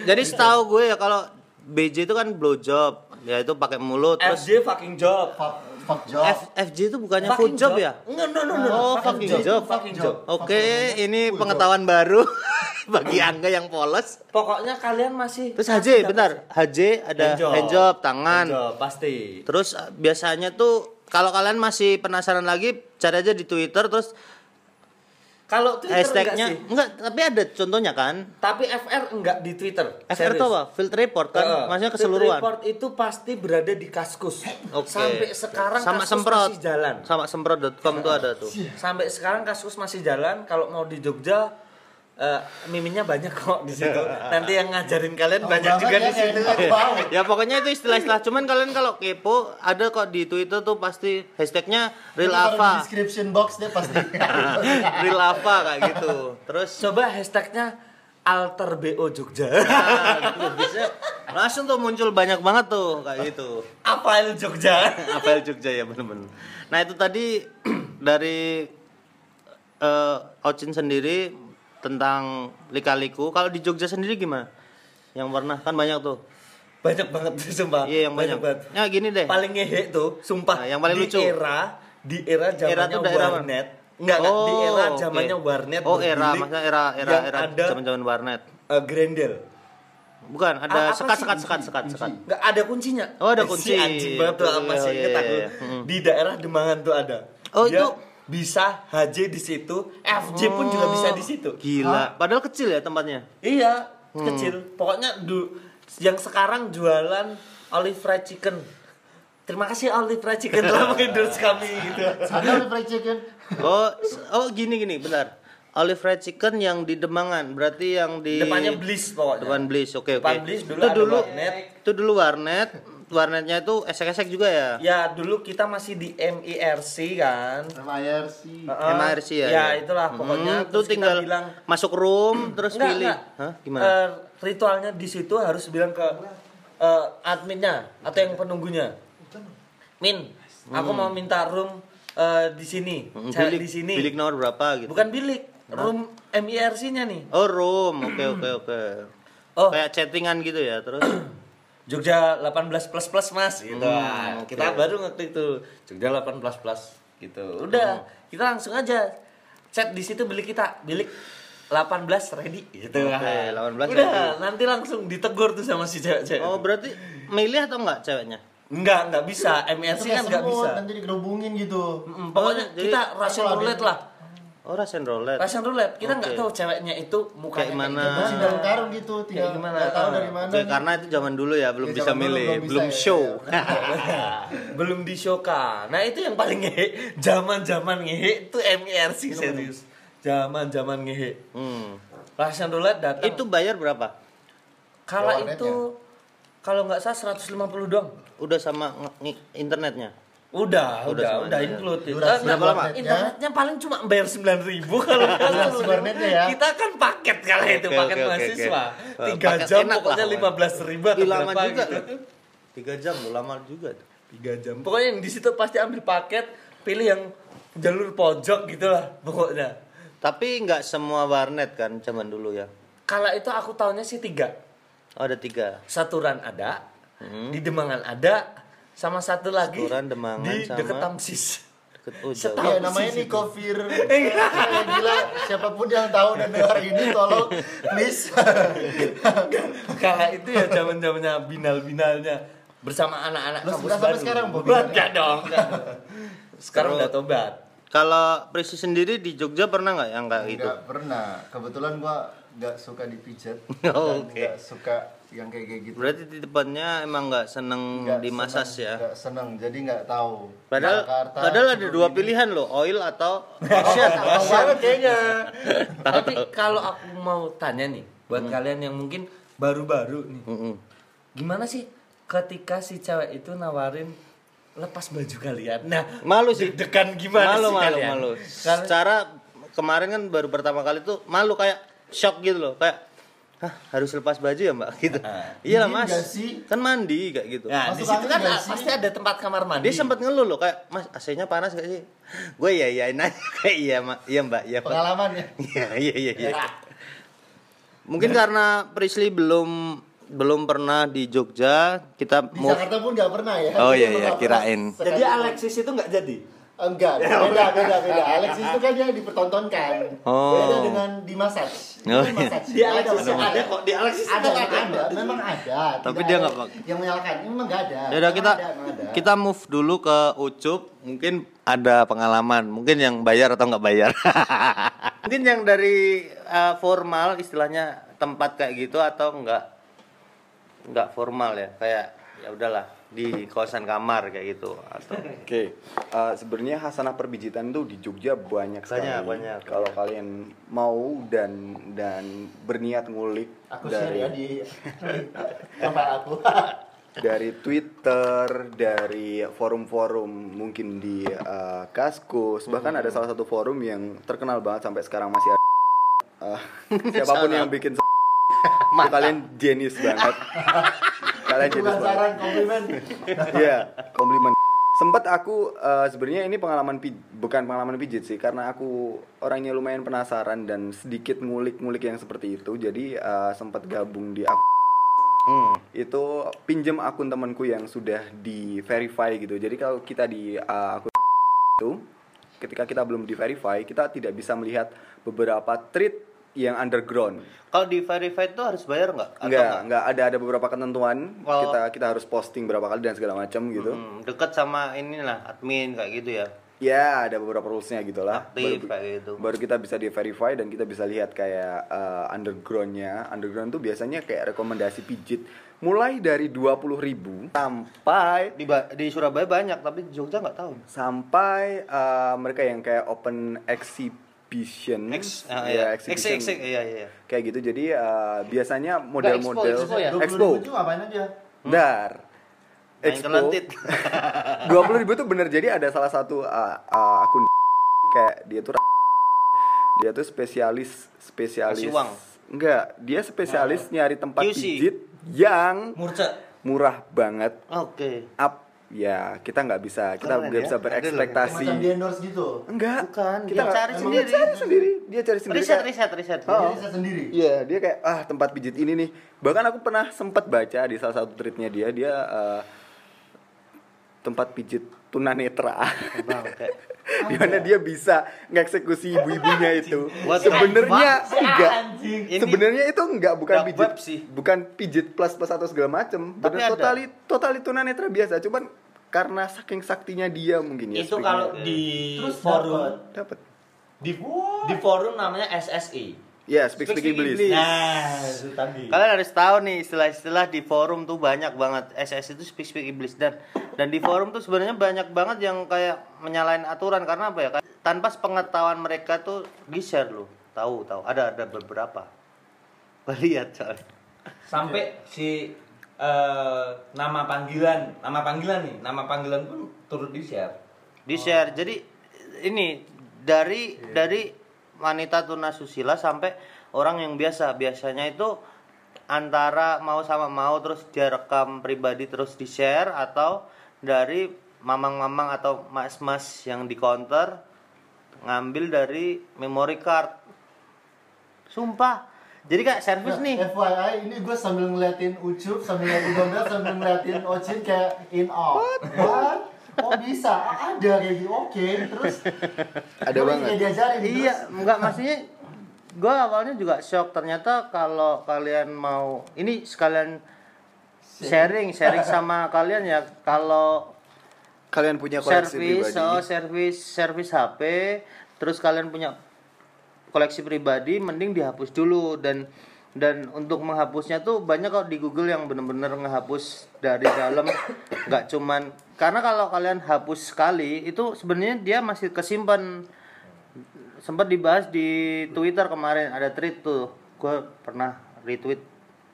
Jadi setahu gue ya kalau BJ itu kan blowjob, ya itu pakai mulut terus FJ fucking job. Fuck, fuck job. F, FJ itu bukannya food job, ya? Enggak, no, no, no, no. Oh, fucking job. Fucking job. Oke, ini pengetahuan baru [laughs] bagi Angga yang polos. Pokoknya kalian masih Terus HJ, bentar. HJ ada Handjob. handjob, tangan. Handjob, pasti. Terus eh, biasanya tuh kalau kalian masih penasaran lagi, cari aja di Twitter terus Kalau Twitter enggak hashtagnya sih. enggak, tapi ada contohnya kan. Tapi FR enggak di Twitter. FR itu apa? Field report kan? Heeh. Maksudnya Field keseluruhan. report itu pasti berada di Kaskus. Oke. Sampai sekarang sama Kaskus semprot masih jalan. Sama semprot.com itu ada tuh. Sampai sekarang Kaskus masih jalan. Kalau mau di Jogja eh, miminnya banyak kok di situ. [laughs] Nanti yang ngajarin kalian banyak banget juga ya, di situ. Wow. ya pokoknya itu istilah-istilah cuman kalian kalau kepo ada kok di Twitter tuh pasti hashtagnya real di apa description box deh pasti. [laughs] real apa kayak gitu terus Coba hashtagnya alter BO Jogja. nah, gitu, bisa langsung tuh muncul banyak banget tuh kayak gitu Apail Jogja. [laughs] Apel Jogja ya bener-bener nah itu tadi [clears throat] dari eh Ocin sendiri tentang lika-liku. Kalau di Jogja sendiri gimana? Yang pernah kan banyak tuh. Banyak banget tuh [laughs] sumpah. iya yang banyak, banget. ya gini deh. Paling ngehe tuh sumpah Nah, yang paling di lucu. era di era Era zamannya tuh daerah warnet. Enggak enggak di Oh, era zamannya warnet oh era maksudnya era era era zaman-zaman warnet. eh, grendel. Bukan ada apa sekat sih? sekat sekat sekat sekat. Enggak ada kuncinya. Oh, ada Eh, kunci. si anjing banget tuh Oh, masih iya, inget iya, aku iya. Hmm. di daerah Demangan tuh ada. Oh, itu- bisa HJ di situ, FJ pun juga bisa di situ. Gila. Padahal kecil ya tempatnya. Iya, Hmm. kecil. Pokoknya du, yang sekarang jualan olive fried chicken. Terima kasih olive fried chicken telah [laughs] mengendorse kami gitu. Sana ada fried chicken. Oh, oh gini gini, benar. Olive fried chicken yang di Demangan, berarti yang di Depannya Bliss pokoknya. Depan Bliss, oke oke. Depan Bliss dulu itu dulu warnet. itu dulu warnet. Warnetnya itu esek-esek juga ya. Ya, dulu kita masih di MIRC kan. Sama IRC. Heeh. MRC ya. Ya, itulah pokoknya. Hmm, itu Terus kita tinggal bilang masuk room [clears throat] terus Enggak, pilih. enggak. Hah? Gimana? Eh, ritualnya di situ harus bilang ke eh, adminnya atau yang penunggunya. Min, aku mau minta room eh, di sini. Hmm, bilik, di sini. bilik nomor berapa gitu. Bukan bilik, room MIRC-nya nih. Oh, room. Oke oke oke. Oh, Kayak chattingan gitu ya, terus. [clears throat] Jogja 18 plus plus mas gitu. Hmm, Ah, oke. Kita baru waktu itu Jogja 18 plus gitu. Udah, kita langsung aja chat di situ bilik kita, bilik 18 ready gitu. Oke, 18 Udah, ready. nanti langsung ditegur tuh sama si cewek-cewek. Oh, berarti milih atau enggak ceweknya? Enggak, enggak bisa. MRC kan enggak bisa. Nanti digerubungin gitu. Mm, pokoknya Oh, jadi kita ada- roulette lah. Oh, Russian roulette. Russian roulette. Kita nggak Oke. tahu ceweknya itu mukanya Kayak mana? gimana. Masih dalam karung gitu, tinggal gimana? nggak tahu Ah. dari mana. Nih. karena itu zaman dulu ya, belum Ya, bisa milih, belum bisa [laughs] belum ya, show. belum di showkan. Nah itu yang paling ngehe. Zaman-zaman ngehe itu MIRC serius. Zaman-zaman ngehe. Hmm. Russian roulette datang. Itu bayar berapa? kala itu kalau nggak salah 150 doang. Udah sama internetnya. Udah, Udah udah, udah, include. Durasi Eh, berapa lama? warnetnya. Internetnya paling cuma bayar 9000 kalau [laughs] nggak Durasi salah. warnetnya ya. Kita kan paket kala itu, paket oke, mahasiswa. Tiga Paket jam pokoknya lah, 15 ribu atau lama berapa juga. gitu. Tiga jam lama juga. Tiga jam. Pokoknya yang di situ pasti ambil paket, pilih yang jalur pojok gitulah pokoknya. Tapi nggak semua warnet kan zaman dulu ya. Kala itu aku tahunya sih tiga. Oh, ada tiga. Saturan ada, di Demangan ada, sama satu lagi. Saturan, Demangan, di sama- deket Tamsis. Deket oh. Setahun. Iya Tahu namanya Nico Fir [laughs] Gila Siapa pun yang tahu dan dengar ini Tolong Please [laughs] Kala itu ya zaman zamannya binal binalnya bersama anak-anak kampus sudah sampai baru. sekarang, Bob? Enggak dong. Sekarang udah tobat. Kalau Prisi sendiri di Jogja pernah nggak yang kayak gitu? Nggak pernah Kebetulan gua nggak suka dipijat [laughs] Oh, Dan oke. nggak suka yang kayak kayak gitu Berarti di depannya emang nggak seneng Nggak di masas seneng, ya? nggak seneng Jadi nggak tahu Padahal Jakarta, padahal ada dua ini. pilihan loh, oil atau [laughs] Tahu banget kayaknya [laughs] Tapi kalau aku mau tanya nih buat Hmm. kalian yang mungkin baru-baru nih. Mm-mm. Gimana sih ketika si cewek itu nawarin lepas baju kalian? Nah, Malu sih. deg-degan gimana malu sih malu kalian? malu. Kalian- Secara kemarin kan baru pertama kali tuh malu kayak shock gitu loh, kayak Hah, harus lepas baju ya mbak gitu. Iya lah mas, sih? kan mandi kayak gitu. Nah, di situ kan pasti ada tempat kamar mandi. Dia sempat ngeluh loh kayak mas AC-nya panas gak sih? Gue ya iyain aja [laughs] kayak iya mak, iya mbak, iya pak. Pengalamannya [laughs] Iya iya iya. iya. Mungkin karena Prisly belum belum pernah di Jogja, kita Di mau Jakarta pun nggak pernah ya Oh, iya, iya, kirain. Jadi. Alexis itu nggak jadi. Enggak, beda, beda, beda. Alexis itu kan dia dipertontonkan. Oh. Beda dengan di massage. Oh, Itu iya. massage. Di Alexis Ada, ada, ada. kok. Di Alexis Ada, ada. ada, memang ada. Tapi Tidak dia ada nggak pak- Yang menyalahkan, ini memang nggak ada. Ya udah Memang kita ada, ada. kita move dulu ke Ucup. Mungkin ada pengalaman, mungkin yang bayar atau nggak bayar. [laughs] mungkin yang dari uh, formal istilahnya tempat kayak gitu atau nggak nggak formal ya kayak ya udahlah di kawasan kamar kayak gitu atau [laughs] Oke, eh, sebenarnya hasanah perbijitan tuh di Jogja banyak sekali. Banyak, banyak. Kalau kalian mau dan dan berniat ngulik Aku share dari ya di [laughs] tempat aku. dari Twitter, dari forum-forum mungkin di eh, Kaskus, bahkan ada salah satu forum yang terkenal banget sampai sekarang masih ada. Eh, [laughs] siapa pun yang bikin itu kalian jenius banget. Kalian banget. saran komplimen. [laughs] Iya, komplimen. Sempat aku eh, sebenarnya ini pengalaman bukan pengalaman pijit sih karena aku orangnya lumayan penasaran dan sedikit ngulik-ngulik yang seperti itu. Jadi eh, sempat gabung di akun hmm. itu pinjem akun temanku yang sudah di verify gitu. Jadi kalau kita di eh, akun itu ketika kita belum di verify, kita tidak bisa melihat beberapa tweet yang underground. kalau di verified tuh harus bayar nggak Atau Enggak, enggak ada ada beberapa ketentuan. Kalau- Kita kita harus posting berapa kali dan segala macam gitu. Hmm, deket sama inilah admin kayak gitu ya ya ada beberapa rulesnya gitu lah Aktif baru, kayak gitu. baru kita bisa di verify dan kita bisa lihat kayak eh, undergroundnya underground tuh biasanya kayak rekomendasi pijit mulai dari 20.000 ribu sampai Di, Ba- di Surabaya banyak tapi di Jogja nggak tahu. sampai eh, mereka yang kayak open exhibition X, ah, ya iya. X, exhibition X, X, iya iya. kayak gitu jadi eh, biasanya model-model expo ya? 20 expo ribu itu ngapain aja? dar Main expo [laughs] dua puluh ribu tuh bener jadi ada salah satu uh, uh, akun [laughs] kayak dia tuh [laughs] dia tuh spesialis spesialis uang. enggak dia spesialis nyari tempat QC. pijit yang Murce. murah banget Oke. up ya kita nggak bisa kita nggak ya. bisa berekspektasi Macam di endorse gitu. enggak Bukan, kita dia cari sendiri. dia cari sendiri dia cari sendiri Riset kayak- riset riset. Oh. Jadi bisa sendiri. Iya, dia kayak ah tempat pijit ini nih. Bahkan aku pernah sempat baca di salah satu tweetnya dia, dia eh, tempat pijit tunanetra. Di mana dia bisa ngeksekusi ibu-ibunya itu. Sebenarnya enggak. Sebenarnya itu enggak bukan pijit sih. bukan pijit plus plus atau segala macem. Tapi Bener totali totali tunanetra biasa, cuman karena saking saktinya dia mungkin ya. itu kalau di Terus forum dapat. di di forum namanya SSI. Ya, speak speak iblis. Nah, itu tadi. Kalian harus tahu nih istilah-istilah di forum tuh banyak banget. SS itu speak speak iblis dan dan di forum tuh sebenarnya banyak banget yang kayak menyalahin aturan karena apa ya? Tanpa pengetahuan mereka tuh di share loh. Tahu tahu ada ada beberapa. [laughs] Lihat soalnya. Sampai si eh, nama panggilan, nama panggilan nih, nama panggilan pun turut di share. Di share. Jadi ini dari dari wanita tunasusila sampai orang yang biasa. Biasanya itu antara mau sama mau terus dia rekam pribadi terus di share atau dari mamang-mamang atau mas-mas yang di counter ngambil dari memory card. Sumpah. Jadi kayak servis Nah, nih. FYI ini gue sambil ngeliatin Ucup, sambil ngeliatin Donda, sambil ngeliatin Ocin kayak in. What? Oh bisa, ada kayak gitu. Oke, terus Ada banget. Diajarin Iya, terus. enggak maksudnya gue awalnya juga shock ternyata kalau kalian mau ini sekalian sharing sharing [laughs] sama kalian ya kalau Kalian punya koleksi servis pribadi. oh servis servis HP terus kalian punya koleksi pribadi mending dihapus dulu dan dan untuk menghapusnya tuh banyak kok di Google yang bener-bener ngehapus dari dalam nggak cuman karena kalau kalian hapus sekali itu sebenarnya dia masih kesimpan. Sempat dibahas di Twitter kemarin ada tweet tuh. Gue pernah retweet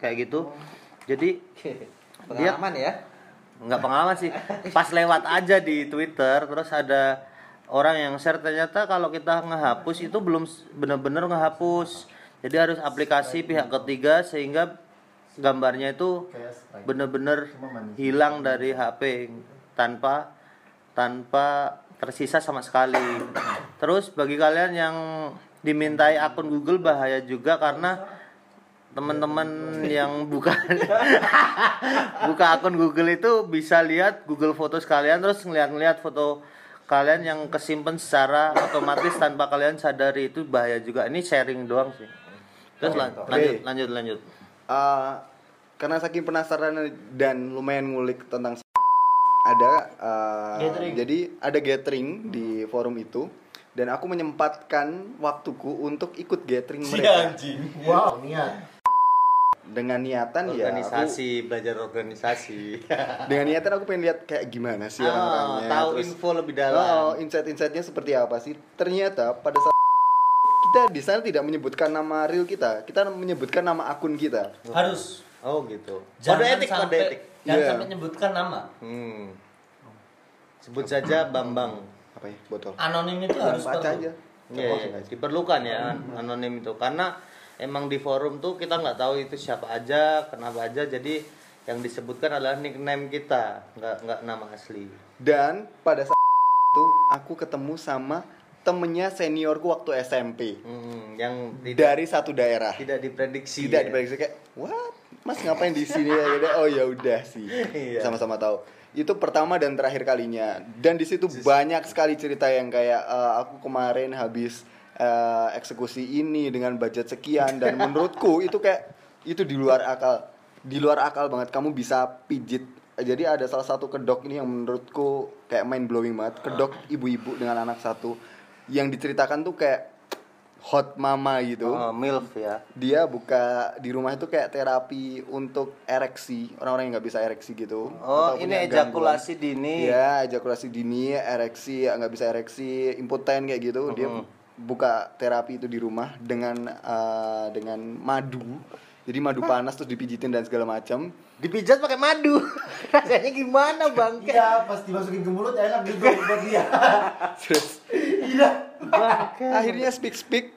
kayak gitu. Jadi Pengalaman ya. nggak pengalaman sih. Pas lewat aja di Twitter terus ada orang yang share ternyata kalau kita ngehapus itu belum bener-bener ngehapus. Jadi harus aplikasi pihak ketiga sehingga gambarnya itu bener-bener hilang dari HP tanpa tanpa tersisa sama sekali. Terus bagi kalian yang dimintai akun Google bahaya juga karena teman-teman yang buka [laughs] buka akun Google itu bisa lihat Google foto sekalian terus ngeliat-ngeliat foto kalian yang kesimpan secara otomatis tanpa kalian sadari. Itu bahaya juga. Ini sharing doang sih. Terus lan- lanjut lanjut lanjut. Uh, karena saking penasaran dan lumayan ngulik tentang ada uh, Gathering. jadi ada gathering di forum itu. Dan aku menyempatkan waktuku untuk ikut gathering mereka. Wow, niat. dengan niatan ya aku, organisasi belajar organisasi. [laughs] Dengan niatan aku pengen lihat kayak gimana sih oh, orang-orangnya tahu terus info lebih oh, dalam insight-insightnya seperti apa sih? Ternyata pada saat kita di sana tidak menyebutkan nama real kita kita menyebutkan nama akun kita. Harus. Oh gitu. Jangan kode etik kode sampai, etik Jangan Iya. sampai nyebutkan nama. hmm. sebut saja Bambang apa ya botol Anonim itu harus baca perlu. aja Iya, iya, diperlukan ya anonim itu karena emang di forum tuh kita nggak tahu itu siapa aja, kenapa aja, jadi yang disebutkan adalah nickname kita, nggak nggak nama asli. Dan pada saat itu aku ketemu sama temennya seniorku waktu SMP Hmm, yang tidak dari satu daerah. tidak diprediksi. Tidak ya. diprediksi kayak, what? Mas ngapain di sini [laughs] ya? Oh ya udah sih. Iya. Sama-sama tahu. Itu pertama dan terakhir kalinya. Dan di situ banyak sekali cerita yang kayak eh, aku kemarin habis eh, eksekusi ini dengan budget sekian dan [laughs] menurutku itu kayak itu di luar akal. Di luar akal banget kamu bisa pijit jadi ada salah satu kedok ini yang menurutku kayak mind blowing banget kedok ibu-ibu dengan anak satu yang diceritakan tuh kayak hot mama gitu Oh, milf ya. dia buka di rumah itu kayak terapi untuk ereksi orang-orang yang nggak bisa ereksi gitu Oh, Atau ini ejakulasi gangguan. dini. Iya, ejakulasi dini, ereksi, nggak bisa ereksi, impoten kayak gitu. Dia buka terapi itu di rumah dengan eh, dengan madu. Jadi madu panas terus dipijitin dan segala macam. Dipijat pakai madu. [laughs] Rasanya gimana, Bang? Iya, pas dimasukin ke mulut enak gitu buat dia. [laughs] Terus akhirnya speak speak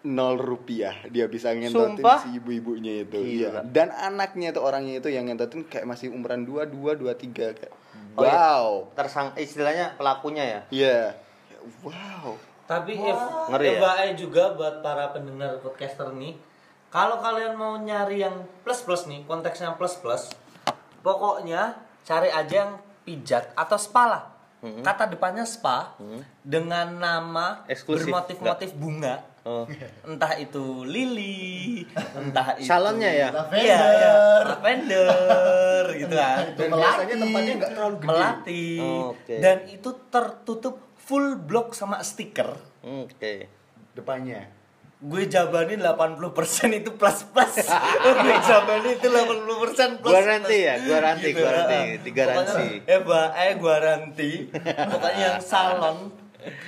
nol rupiah dia bisa ngentotin Sumpah? si ibu-ibunya itu Gila. iya dan anaknya itu orangnya itu yang ngentotin kayak masih umuran dua dua dua tiga kayak Oh, iya. wow Tersang istilahnya pelakunya ya. iya wow Tapi if, Ngeri ya? Juga buat para pendengar podcaster nih, kalau kalian mau nyari yang plus plus nih, konteksnya plus plus, pokoknya cari aja yang pijat atau spa lah. Kata depannya spa dengan nama Eksklusif, bermotif-motif bunga. Oh. [laughs] Entah itu lili, entah itu Salonnya ya? Lavender. Iya, iya, lavender [laughs] gitu kan. Dan biasanya tempatnya nggak terlalu gede. Melati. Oh, oke. Dan itu tertutup full block sama stiker. Oke. Depannya. Gue jabanin 80% itu plus plus. [laughs] gue jabanin itu 80% plus. Garansi ya, garansi, garansi, digaransi. Eh, ba, eh garanti. Pokoknya yang salon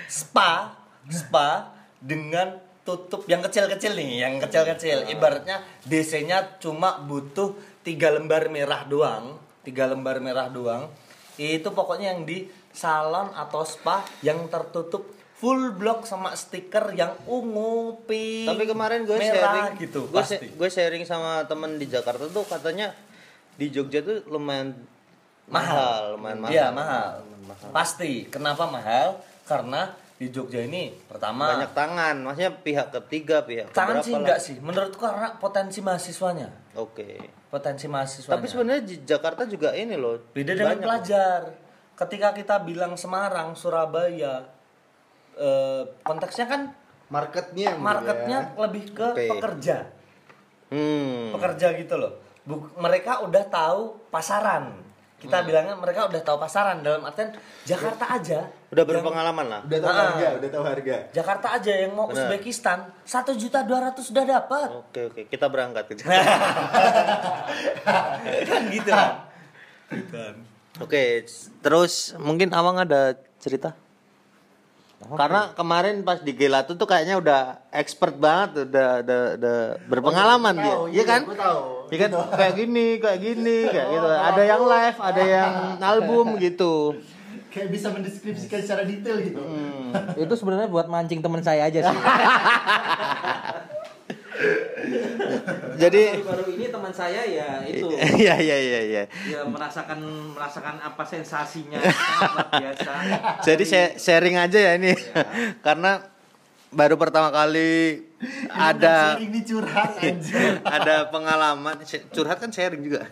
spa, spa dengan tutup yang kecil-kecil nih, yang kecil-kecil. Ibaratnya DC-nya cuma butuh tiga lembar merah doang, tiga lembar merah doang. Itu pokoknya yang di salon atau spa yang tertutup full block sama stiker yang ungu, pink, Tapi kemarin gue merah sharing gitu gue, pasti. gue sharing sama temen di Jakarta tuh katanya di Jogja tuh lumayan mahal, lumayan mahal. Iya mahal. Mahal. Pasti. Kenapa mahal? Karena di Jogja ini pertama Banyak tangan, maksudnya pihak ketiga, pihak tangan sih lah. enggak sih. Menurutku karena potensi mahasiswanya. Oke. Potensi mahasiswanya. Tapi sebenarnya di Jakarta juga ini loh. beda dengan banyak pelajar. Ketika kita bilang Semarang, Surabaya, eh, konteksnya kan marketnya marketnya ya. lebih ke Oke. pekerja, Hmm. pekerja gitu loh. Buk- mereka udah tahu pasaran. Kita Hmm. bilangnya mereka udah tahu pasaran dalam artian Jakarta aja. Udah berpengalaman lah. udah tahu Ah. harga udah tahu harga Jakarta aja yang mau Benar. Uzbekistan satu juta dua ratus sudah dapat Oke oke, kita berangkat ke [laughs] Jakarta. kan gitu kan. Oke, terus mungkin Awang ada cerita? Karena kemarin pas di Gelatu tuh kayaknya udah expert banget, udah udah, udah berpengalaman dia, tahu, iya iya, kan? gue tahu. Iya kan? Kayak gini, kayak gini, kayak gitu. Ada yang live, ada yang album gitu. Kayak bisa mendeskripsikan secara detail gitu. itu sebenarnya buat mancing teman saya aja sih. [laughs] Jadi, Baru ini teman saya ya itu [laughs] iya iya iya iya. ya merasakan merasakan apa sensasinya [laughs] luar biasa. Jadi saya sharing aja ya ini, karena baru pertama kali ada Ini curhat [laughs] anjir. ada pengalaman curhat kan sharing juga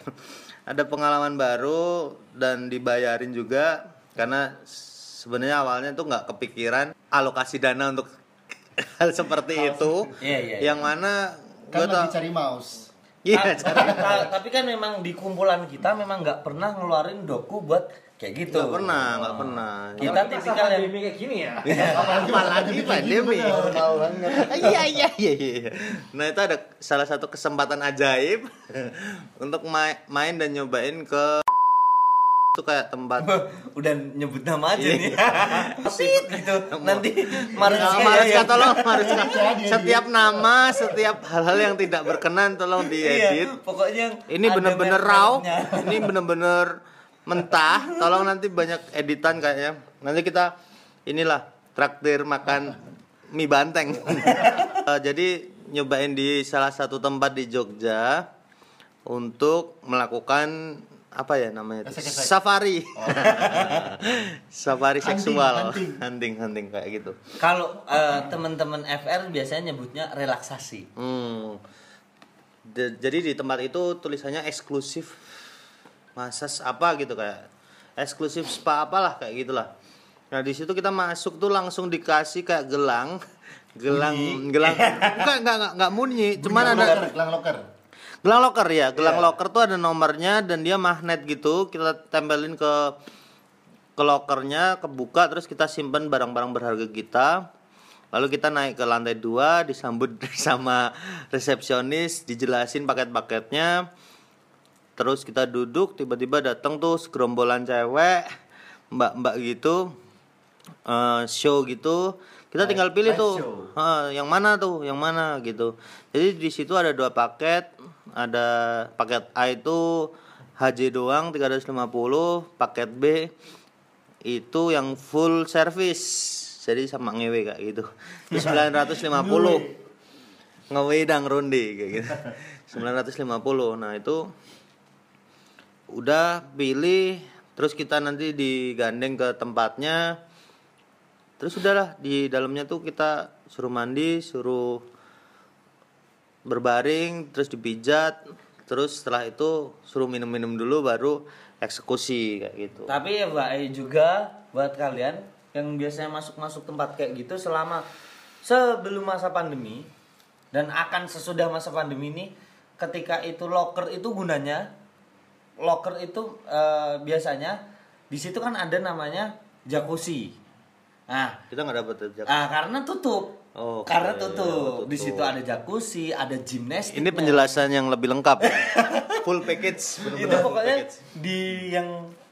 ada pengalaman baru dan dibayarin juga karena sebenarnya awalnya tuh nggak kepikiran alokasi dana untuk [laughs] hal seperti itu Iya, iya, iya. yang mana Kan lagi tau cari mouse. iya tapi, ta- tapi kan memang di kumpulan kita memang nggak pernah ngeluarin doku buat kayak gitu. Nggak pernah nggak pernah. Kita tipikal yang pandemi kayak gini ya. [laughs] apalagi pandemi. Tahu banget. [laughs] iya iya iya iya. Nah itu ada salah satu kesempatan ajaib [laughs] untuk ma- main dan nyobain ke itu kayak tempat udah nyebut nama aja nih. Sit, gitu. Nanti Mariska, Mariska Mariska ya, tolong Mariska. Setiap nama, setiap hal-hal yang tidak berkenan tolong diedit. Iya, pokoknya Ini bener-bener raw, ini bener-bener mentah. Tolong nanti banyak editan kayaknya. Nanti kita inilah traktir makan mie banteng. [laughs] Eh, jadi nyobain di salah satu tempat di Jogja untuk melakukan apa ya namanya itu? Safari safari [laughs] Hunting, seksual hunting. hunting kayak gitu kalau eh, teman-teman FR biasanya nyebutnya relaksasi Hmm. De- jadi di tempat itu tulisannya eksklusif masas apa gitu kayak eksklusif spa apalah kayak gitulah. Nah di situ kita masuk tuh langsung dikasih kayak gelang, [laughs] gelang, gelang. [laughs] Bukan nggak nggak nggak munyi, cuman Gelang ada loker, gelang loker. Gelang locker ya, gelang Iya. locker tuh ada nomornya dan dia magnet gitu. Kita tempelin ke ke lokernya, kebuka terus kita simpen barang-barang berharga kita. Lalu kita naik ke lantai dua, disambut [laughs] sama resepsionis, dijelasin paket-paketnya. Terus kita duduk, tiba-tiba datang tuh segerombolan cewek, mbak-mbak gitu, eh, show gitu. Kita tinggal pilih tuh. "Ah, yang mana tuh, yang mana gitu. Jadi di situ ada dua paket, ada paket A itu HJ doang 350, paket B itu yang full service. Jadi sama ngewe kayak gitu. Itu 950. Ngewedang ronde kayak gitu. [laughs] 950. Nah, itu udah pilih terus kita nanti digandeng ke tempatnya. Terus udahlah di dalamnya tuh kita suruh mandi suruh berbaring terus dipijat. Terus setelah itu suruh minum-minum dulu baru eksekusi kayak gitu. Tapi ya Mbak Ai juga buat kalian yang biasanya masuk-masuk tempat kayak gitu selama sebelum masa pandemi dan akan sesudah masa pandemi ini ketika itu locker itu gunanya locker itu eh, biasanya di situ kan ada namanya jacuzzi. Nah, kita nggak dapat tuh, Jak. ah karena tutup. Oh, karena oke, tutup. Di situ ada jacuzzi, ada gimnastik. ini penjelasan yang lebih lengkap [laughs] full package itu bener-bener full pokoknya package. di yang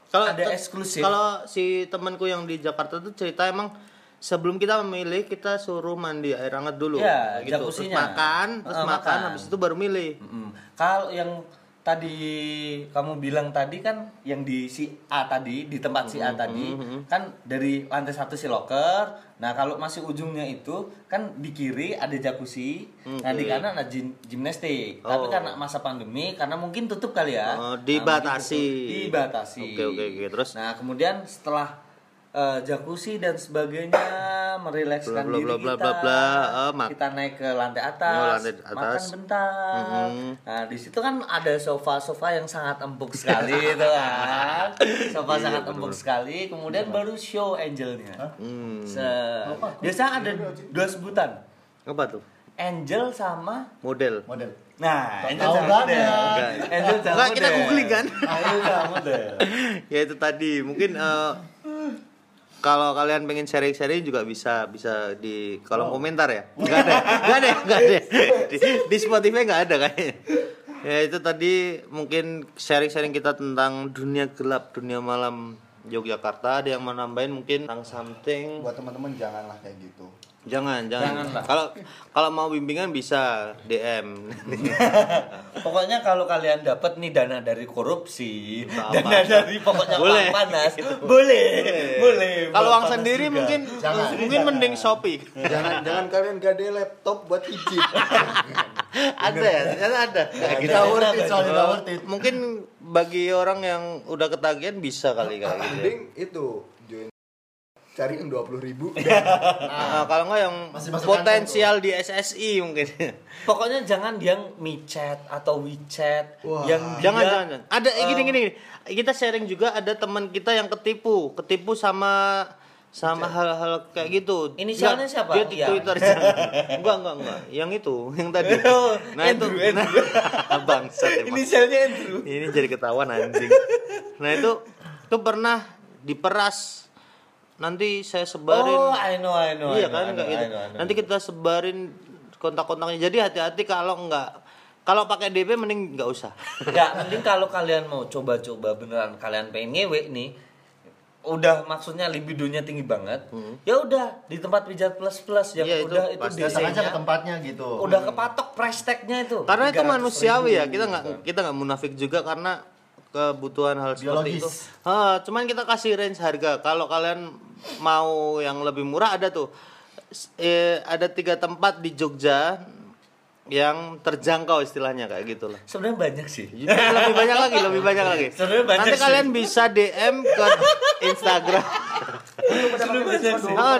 kalau ada eksklusif. Kalau si temanku yang di Jakarta tuh cerita emang sebelum kita memilih kita suruh mandi air hangat dulu. Iya, gitu. Terus makan, terus Eh, makan, makan. habis itu baru milih. Mm-mm. Kalau yang tadi kamu bilang tadi kan yang di si A tadi di tempat si A tadi kan dari lantai satu si locker. Nah kalau masih ujungnya itu kan di kiri ada jacuzzi, nah di kanan ada gym- gimnastik. Tapi Oh. karena masa pandemi karena mungkin tutup kali ya. Oh, Nah, dibatasi. tutup. Dibatasi. Oke, oke, oke. Terus? Nah kemudian setelah eh, jacuzzi dan sebagainya merilekskan Bla, bla, diri bla, bla, kita, bla, bla. Eh, mak- kita naik ke lantai atas, Oh, lantai atas. makan bentar. Mhm. Nah, di situ kan ada sofa-sofa yang sangat empuk sekali [laughs] itu kan. Sofa sangat empuk sekali, kemudian baru show angelnya. Hmm. Se- Biasa ada dua sebutan. Apa tuh? Angel sama Model. model Nah, angel Tahu sama model. Angel sama Enggak, kita model. googling kan? Angel sama model. [laughs] ya itu tadi mungkin eh, kalau kalian pengen sharing-sharing juga bisa bisa di kolom komentar ya. Nggak ada nggak ada nggak ada. Di, di Spotify nggak ada kayaknya. Ya itu tadi mungkin sharing-sharing kita tentang dunia gelap dunia malam Yogyakarta. Ada yang mau nambahin mungkin tentang something? Buat teman-teman janganlah kayak gitu jangan jangan kalau kalau mau bimbingan bisa DM [laughs] Pokoknya kalau kalian dapat nih dana dari korupsi, Apa? dana dari pokoknya Boleh. panas, [laughs] boleh, boleh. kalau Uang sendiri juga. mungkin mungkin mending Shopee jangan jangan kalian gade laptop buat hijib [laughs] ada ya ternyata ada gitu. Nggak worth it soalnya worth it mungkin bagi orang yang udah ketagihan bisa kali kayak gitu. ya. mending itu join cariin dua puluh ribu [laughs] Nah, kalau nggak yang Masih potensial di SSI mungkin. [laughs] Pokoknya jangan yang micet atau WeChat Wah. yang jangan, dia- jangan, jangan. Ada eh, gini, gini gini. Kita sharing juga ada teman kita yang ketipu, ketipu sama sama hal-hal kayak gitu. Inisialnya Nggak, siapa? Dia di Iya. Twitter [laughs] enggak, enggak, enggak. Yang itu, yang tadi. Oh, Nah, Andrew, itu Andrew. Nah, bangsat emang. Inisialnya Andrew. Ini jadi ketahuan anjing. Nah, itu itu pernah diperas. Nanti saya sebarin. Oh, I know, I know. iya I know, kan I know, I gitu. know, I know. Nanti kita sebarin kontak-kontaknya. Jadi hati-hati kalau enggak kalau pakai DP mending enggak usah. [laughs] Enggak, mending kalau kalian mau coba-coba beneran kalian pengen ngewe nih udah maksudnya libidonya tinggi banget ya udah di tempat pijat plus plus yang Hmm. Itu udah itu, pasti. datang aja ke tempatnya gitu udah kepatok price tag-nya itu karena itu 300.000 manusiawi ya. Kita nggak gitu. kita nggak munafik juga karena kebutuhan hal seperti Biologis. itu. Ah, cuman kita kasih range harga. Kalau kalian mau yang lebih murah ada tuh. Eh, ada tiga tempat di Jogja yang terjangkau istilahnya kayak gitu lah. sebenarnya banyak sih lebih banyak lagi, lebih banyak lagi. Sebenarnya banyak Nanti sih. kalian bisa DM ke Instagram. Sebenarnya banyak sih Oh,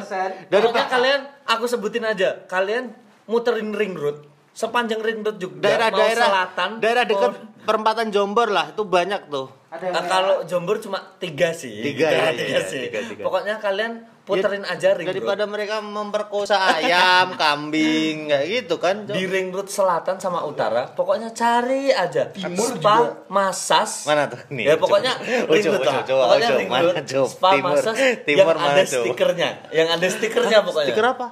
dari kalian aku sebutin aja kalian muterin ring road sepanjang ring road juga daerah-daerah selatan daerah dekat perempatan Jombor lah itu banyak tuh Nah, kalau Jombor cuma tiga sih. Tiga, ya, tiga iya, sih. tiga, tiga. Pokoknya kalian puterin aja ring Daripada road. mereka memperkosa ayam, [laughs] kambing, kayak gitu kan. Jo. di ring road selatan sama utara, pokoknya cari aja spa, masas. Mana tuh? Nih, ya pokoknya coba. ring road coba, lah. coba, pokoknya coba. ring road, coba? spa, Timur. masas Timur yang mana, ada coba? stikernya, yang ada stikernya pokoknya. Stiker apa?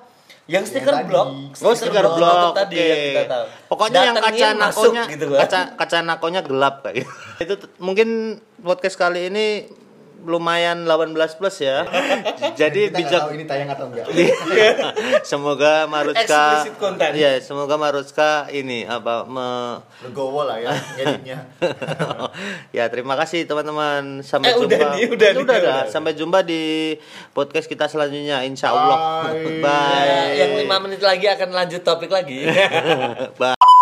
Yang stiker blok. Oh, stiker blok. tadi Oke. yang kita tahu. Pokoknya yang Datengin, kaca masuk nakonya gitu kan. kaca kaca nakonya gelap kayak gitu. [laughs] Itu mungkin podcast kali ini lumayan 18 plus ya. [laughs] Jadi bijak tahu ini tayang atau enggak. [laughs] semoga Maruska Explicit content. Iya, semoga Maruska ini apa me Legowo lah ya editnya. [laughs] ya terima kasih teman-teman sampai Eh, jumpa udah nih, udah nih, udah, udah. sampai jumpa di podcast kita selanjutnya insya Allah Bye. bye Ya, yang lima menit lagi akan lanjut topik lagi. bye